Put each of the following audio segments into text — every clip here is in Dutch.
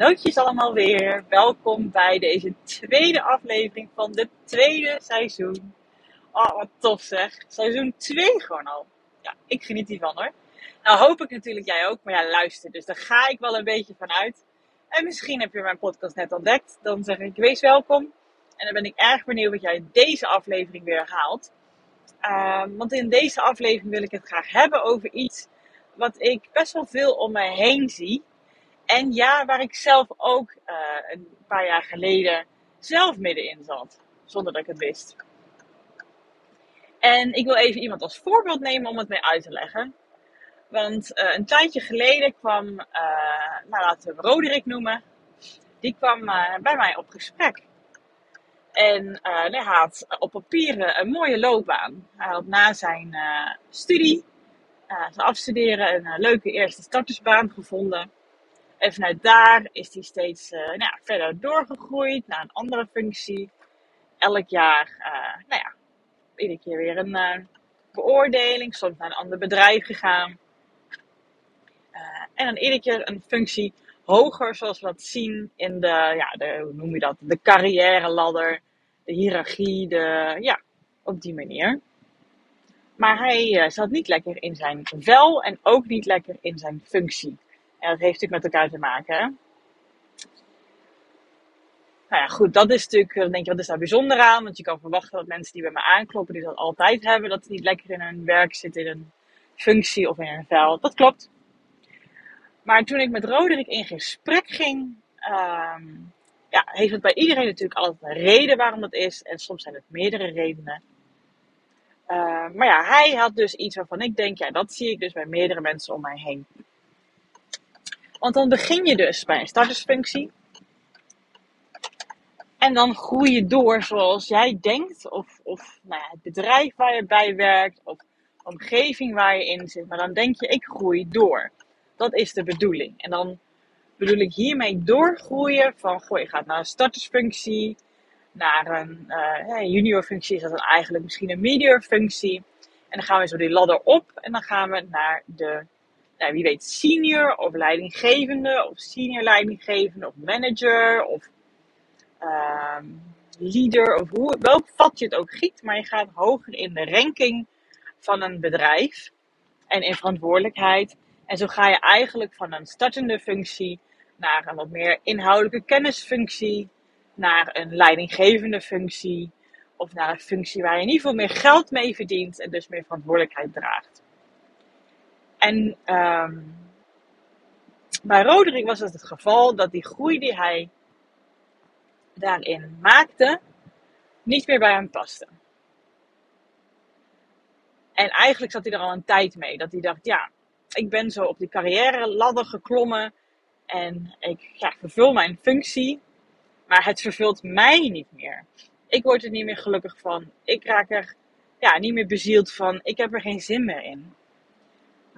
Hallootjes allemaal weer. Welkom bij deze tweede aflevering van de tweede seizoen. Oh, wat tof zeg. Seizoen 2 gewoon al. Ja, ik geniet hiervan hoor. Nou hoop ik natuurlijk jij ook, maar ja, luister. Dus daar ga ik wel een beetje van uit. En misschien heb je mijn podcast net ontdekt. Dan zeg ik wees welkom. En dan ben ik erg benieuwd wat jij deze aflevering weer haalt. Ehm, want in deze aflevering wil ik het graag hebben over iets wat ik best wel veel om mij heen zie. En ja, waar ik zelf ook uh, een paar jaar geleden zelf middenin zat. Zonder dat ik het wist. En ik wil even iemand als voorbeeld nemen om het mee uit te leggen. Want uh, een tijdje geleden kwam, uh, nou laten we Roderick noemen. Die kwam bij mij op gesprek. En hij had op papieren een mooie loopbaan. Hij had na zijn studie, zijn afstuderen, een leuke eerste startersbaan gevonden. En vanuit daar is hij steeds uh, nou, verder doorgegroeid naar een andere functie. Elk jaar, uh, nou ja, iedere keer weer een uh, beoordeling, soms naar een ander bedrijf gegaan. en dan iedere keer een functie hoger, zoals we dat zien in de, ja, de, hoe noem je dat, de carrière ladder, de hiërarchie, de, ja, op die manier. Maar hij zat niet lekker in zijn vel en ook niet lekker in zijn functie. En dat heeft natuurlijk met elkaar te maken. Nou ja, goed, dat is natuurlijk, dan denk je, wat is daar bijzonder aan? Want je kan verwachten dat mensen die bij me aankloppen, die dat altijd hebben, dat ze niet lekker in hun werk zitten, in een functie of in een vel. Dat klopt. Maar toen ik met Roderick in gesprek ging, um, ja, heeft het bij iedereen natuurlijk altijd een reden waarom dat is. En soms zijn het meerdere redenen. Uh, maar ja, hij had dus iets waarvan ik denk, ja, dat zie ik dus bij meerdere mensen om mij heen. Want dan begin je dus bij een startersfunctie. En dan groei je door zoals jij denkt, of, of nou ja, het bedrijf waar je bij werkt, of de omgeving waar je in zit. Maar dan denk je, ik groei door. Dat is de bedoeling. En dan bedoel ik hiermee doorgroeien van, goh, je gaat naar een startersfunctie, naar een uh, junior functie is dat dan eigenlijk misschien een medior functie. En dan gaan we zo die ladder op en dan gaan we naar de nou, wie weet senior of leidinggevende of senior leidinggevende of manager of uh, leader of hoe, welk vat je het ook giet, maar je gaat hoger in de ranking van een bedrijf en in verantwoordelijkheid. En zo ga je eigenlijk van een startende functie naar een wat meer inhoudelijke kennisfunctie, naar een leidinggevende functie of naar een functie waar je in ieder geval meer geld mee verdient en dus meer verantwoordelijkheid draagt. En um, bij Roderick was het het geval dat die groei die hij daarin maakte, niet meer bij hem paste. En eigenlijk zat hij er al een tijd mee. Dat hij dacht, ja, ik ben zo op die carrière ladder geklommen. En ik vervul mijn functie. Maar het vervult mij niet meer. Ik word er niet meer gelukkig van. Ik raak er ja, niet meer bezield van. Ik heb er geen zin meer in.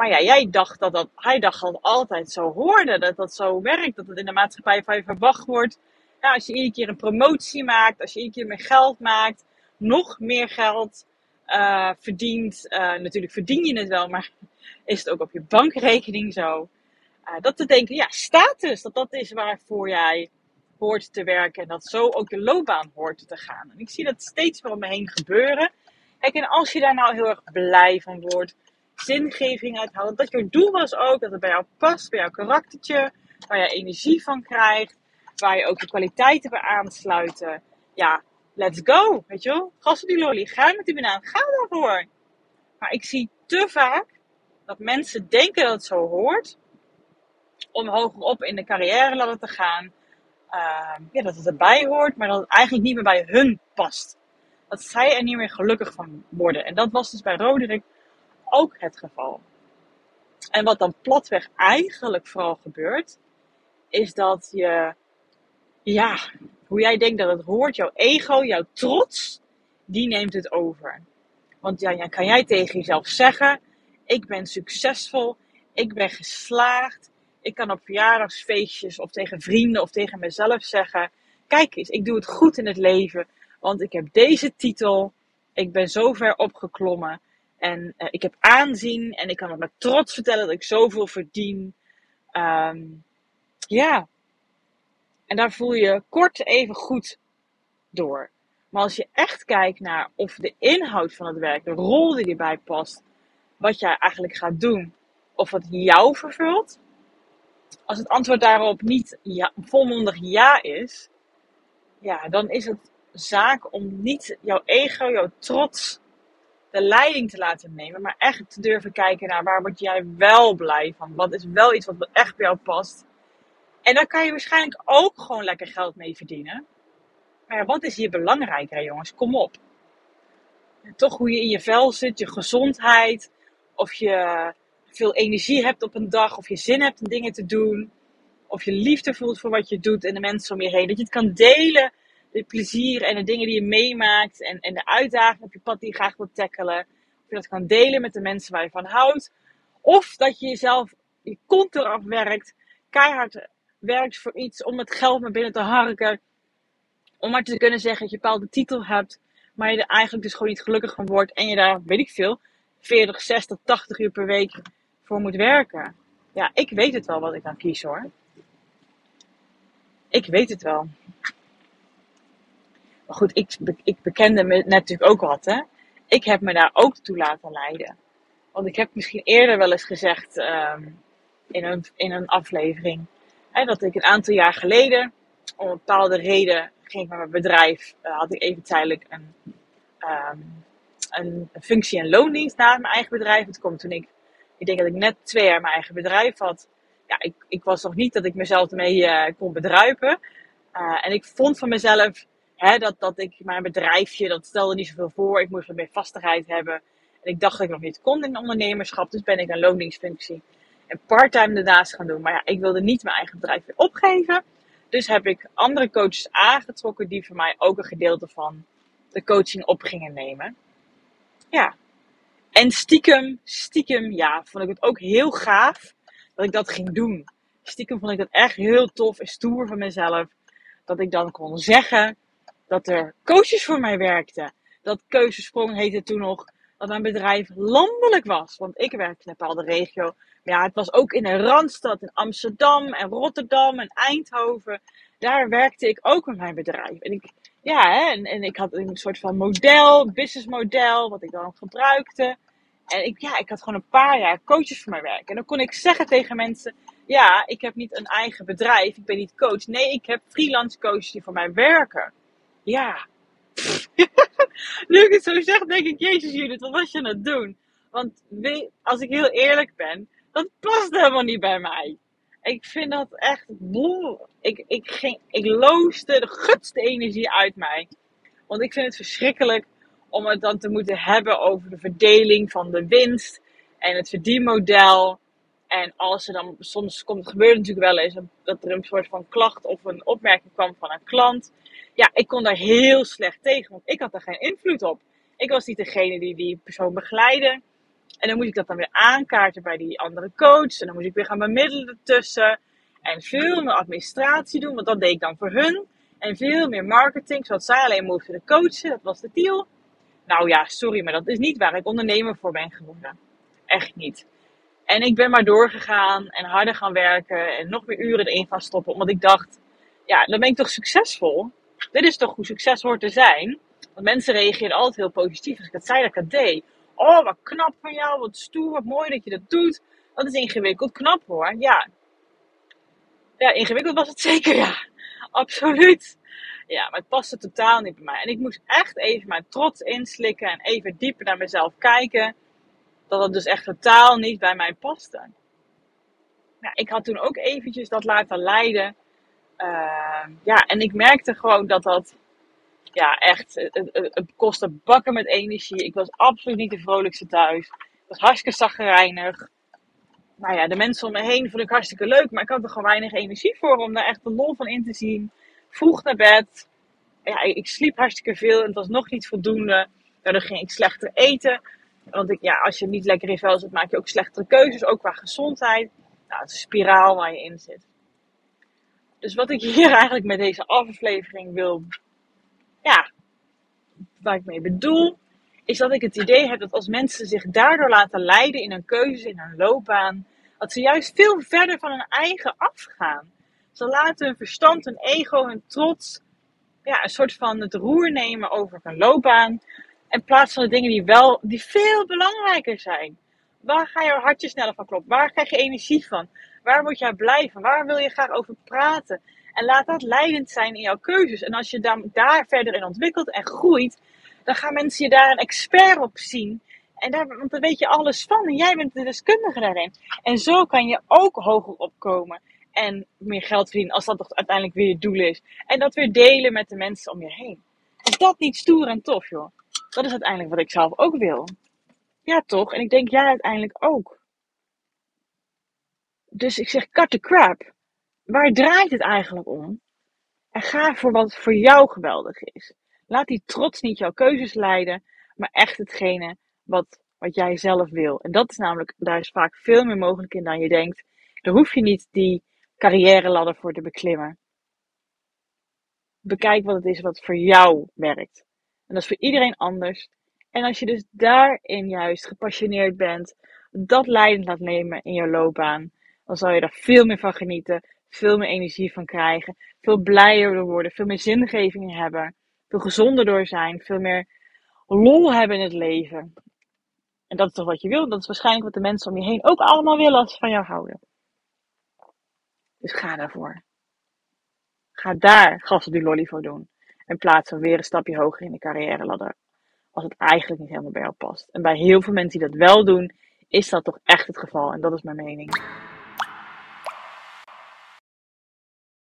Maar ja, jij dacht dat dat, hij dacht dat altijd zo hoorde, dat dat zo werkt, dat het in de maatschappij van je verwacht wordt. Ja, als je iedere keer een promotie maakt, als je iedere keer meer geld maakt, nog meer geld uh, verdient. Uh, natuurlijk verdien je het wel, maar is het ook op je bankrekening zo? Uh, dat te denken, ja, status, dat dat is waarvoor jij hoort te werken en dat zo ook je loopbaan hoort te gaan. En ik zie dat steeds meer om me heen gebeuren. Kijk, en als je daar nou heel erg blij van wordt, zingeving uithalen. Dat je doel was ook, dat het bij jou past, bij jouw karaktertje, waar je energie van krijgt, waar je ook de kwaliteiten bij aansluiten. Ja, let's go, weet je wel. Gas op die lolly, ga met die banaan, ga daarvoor. Maar ik zie te vaak dat mensen denken dat het zo hoort, om hogerop in de carrière ladder te gaan. Uh, ja, dat het erbij hoort, maar dat het eigenlijk niet meer bij hun past. Dat zij er niet meer gelukkig van worden. En dat was dus bij Roderick ook het geval. En wat dan platweg eigenlijk vooral gebeurt, is dat je, ja, hoe jij denkt dat het hoort, jouw ego, jouw trots, die neemt het over. Want ja, kan jij tegen jezelf zeggen: Ik ben succesvol, ik ben geslaagd. Ik kan op verjaardagsfeestjes of tegen vrienden of tegen mezelf zeggen: Kijk eens, ik doe het goed in het leven, want ik heb deze titel. Ik ben zo ver opgeklommen. En uh, ik heb aanzien en ik kan het met trots vertellen dat ik zoveel verdien. Um, ja, En daar voel je kort even goed door. Maar als je echt kijkt naar of de inhoud van het werk, de rol die erbij past, wat jij eigenlijk gaat doen, of het jou vervult. Als het antwoord daarop niet volmondig ja is, ja, dan is het zaak om niet jouw ego, jouw trots, de leiding te laten nemen, maar echt te durven kijken naar waar word jij wel blij van? Wat is wel iets wat echt bij jou past? En daar kan je waarschijnlijk ook gewoon lekker geld mee verdienen. Maar wat is hier belangrijker, jongens? Kom op. Toch hoe je in je vel zit, je gezondheid, of je veel energie hebt op een dag, of je zin hebt om dingen te doen, of je liefde voelt voor wat je doet en de mensen om je heen. Dat je het kan delen, de plezier en de dingen die je meemaakt en, en de uitdagingen op je pad die je graag wilt tackelen. Of je dat kan delen met de mensen waar je van houdt. Of dat je jezelf je kont eraf werkt, keihard werkt voor iets om het geld naar binnen te harken. Om maar te kunnen zeggen dat je een bepaalde titel hebt, maar je er eigenlijk dus gewoon niet gelukkig van wordt. En je daar, weet ik veel, 40, 60, 80 uur per week voor moet werken. Ja, ik weet het wel wat ik dan kies hoor. Ik weet het wel. Maar goed, ik, ik bekende me natuurlijk ook wat hè. Ik heb me daar ook toe laten leiden. Want ik heb misschien eerder wel eens gezegd um, in, een, in een aflevering. Dat ik een aantal jaar geleden, om een bepaalde reden, ging met mijn bedrijf, uh, had ik even tijdelijk een, um, een functie- en loondienst na mijn eigen bedrijf. Het komt toen ik, ik denk dat ik net twee jaar mijn eigen bedrijf had. Ja, ik, ik was nog niet dat ik mezelf ermee uh, kon bedruipen. Uh, en ik vond van mezelf dat, dat ik mijn bedrijfje, dat stelde niet zoveel voor. Ik moest meer vastigheid hebben. En ik dacht dat ik nog niet kon in ondernemerschap. Dus ben ik een loondienstfunctie en parttime daarnaast gaan doen. Maar ja, ik wilde niet mijn eigen bedrijf weer opgeven. Dus heb ik andere coaches aangetrokken die voor mij ook een gedeelte van de coaching op gingen nemen. Ja. En stiekem, stiekem, ja, vond ik het ook heel gaaf dat ik dat ging doen. Stiekem vond ik dat echt heel tof en stoer van mezelf. Dat ik dan kon zeggen dat er coaches voor mij werkten. Dat Keuzesprong heette toen nog dat mijn bedrijf landelijk was. Want ik werkte in een bepaalde regio. Maar ja, het was ook in een randstad in Amsterdam en Rotterdam en Eindhoven. Daar werkte ik ook met mijn bedrijf. En ik, ja, hè, en, en ik had een soort van model, businessmodel, wat ik dan gebruikte. En ik, ja, ik had gewoon een paar jaar coaches voor mijn werk. En dan kon ik zeggen tegen mensen: Ja, ik heb niet een eigen bedrijf, ik ben niet coach. Nee, ik heb freelance coaches die voor mij werken. Ja. nu ik het zo zeg, denk ik: Jezus, Judith, wat was je aan het doen? Want als ik heel eerlijk ben, dat past helemaal niet bij mij. Ik vind dat echt. Ik, ik, ging, ik looste de gutste energie uit mij. Want ik vind het verschrikkelijk om het dan te moeten hebben over de verdeling van de winst en het verdienmodel. En als er dan soms komt, gebeurt natuurlijk wel eens dat er een soort van klacht of een opmerking kwam van een klant. Ja, ik kon daar heel slecht tegen, want ik had daar geen invloed op. Ik was niet degene die die persoon begeleidde. En dan moest ik dat dan weer aankaarten bij die andere coach. En dan moest ik weer gaan bemiddelen ertussen. En veel meer administratie doen, want dat deed ik dan voor hun. En veel meer marketing, zodat zij alleen moesten de coachen. Dat was de deal. Nou ja, sorry, maar dat is niet waar ik ondernemer voor ben geworden. Echt niet. En ik ben maar doorgegaan en harder gaan werken en nog meer uren erin gaan stoppen. Omdat ik dacht, ja, dan ben ik toch succesvol? Dit is toch hoe succes hoort te zijn? Want mensen reageerden altijd heel positief als ik dat zei dat ik dat deed. Oh, wat knap van jou, wat stoer, wat mooi dat je dat doet. Dat is ingewikkeld, knap hoor. Ja. Ja, ingewikkeld was het zeker, ja. Absoluut. Ja, maar het paste totaal niet bij mij. En ik moest echt even mijn trots inslikken en even dieper naar mezelf kijken. Dat het dus echt totaal niet bij mij paste. Ja, ik had toen ook eventjes dat laten leiden. Uh, ja, en ik merkte gewoon dat dat ja, echt, het, het, kostte bakken met energie. Ik was absoluut niet de vrolijkste thuis. Ik was hartstikke zaggerijnig. Nou ja, de mensen om me heen vond ik hartstikke leuk, maar ik had er gewoon weinig energie voor om daar echt de lol van in te zien. Vroeg naar bed. Ja, ik sliep hartstikke veel en het was nog niet voldoende. Daardoor ging ik slechter eten. Want ik, ja, als je niet lekker in vel zit, maak je ook slechtere keuzes, ook qua gezondheid. Nou, het is een spiraal waar je in zit. Dus wat ik hier eigenlijk met deze aflevering wil ja, waar ik mee bedoel, is dat ik het idee heb dat als mensen zich daardoor laten leiden in hun keuzes, in hun loopbaan, dat ze juist veel verder van hun eigen afgaan. Ze laten hun verstand, hun ego, hun trots ja, een soort van het roer nemen over hun loopbaan. In plaats van de dingen die wel, die veel belangrijker zijn. Waar ga je hartje sneller van kloppen? Waar krijg je energie van? Waar word jij blij van? Waar wil je graag over praten? En laat dat leidend zijn in jouw keuzes. En als je dan daar verder in ontwikkelt en groeit, dan gaan mensen je daar een expert op zien. En daar, want dan weet je alles van en jij bent de deskundige daarin. En zo kan je ook hoger opkomen en meer geld verdienen als dat toch uiteindelijk weer je doel is. En dat weer delen met de mensen om je heen. Is dat niet stoer en tof, joh? Dat is uiteindelijk wat ik zelf ook wil. Ja, toch? En ik denk jij uiteindelijk ook. Dus ik zeg, cut the crap. Waar draait het eigenlijk om? En ga voor wat voor jou geweldig is. Laat die trots niet jouw keuzes leiden, maar echt hetgene wat, wat jij zelf wil. En dat is namelijk, daar is vaak veel meer mogelijk in dan je denkt. Daar hoef je niet die carrière ladder voor te beklimmen. Bekijk wat het is wat voor jou werkt. En dat is voor iedereen anders. En als je dus daarin juist gepassioneerd bent, dat leidend laat nemen in je loopbaan, dan zal je daar veel meer van genieten, veel meer energie van krijgen, veel blijer door worden, veel meer zingeving hebben, veel gezonder door zijn, veel meer lol hebben in het leven. En dat is toch wat je wil? Dat is waarschijnlijk wat de mensen om je heen ook allemaal willen als ze van jou houden. Dus ga daarvoor. Ga daar gas op die lolly voor doen. In plaats van weer een stapje hoger in de carrière ladder. Als het eigenlijk niet helemaal bij jou past. En bij heel veel mensen die dat wel doen, is dat toch echt het geval. En dat is mijn mening.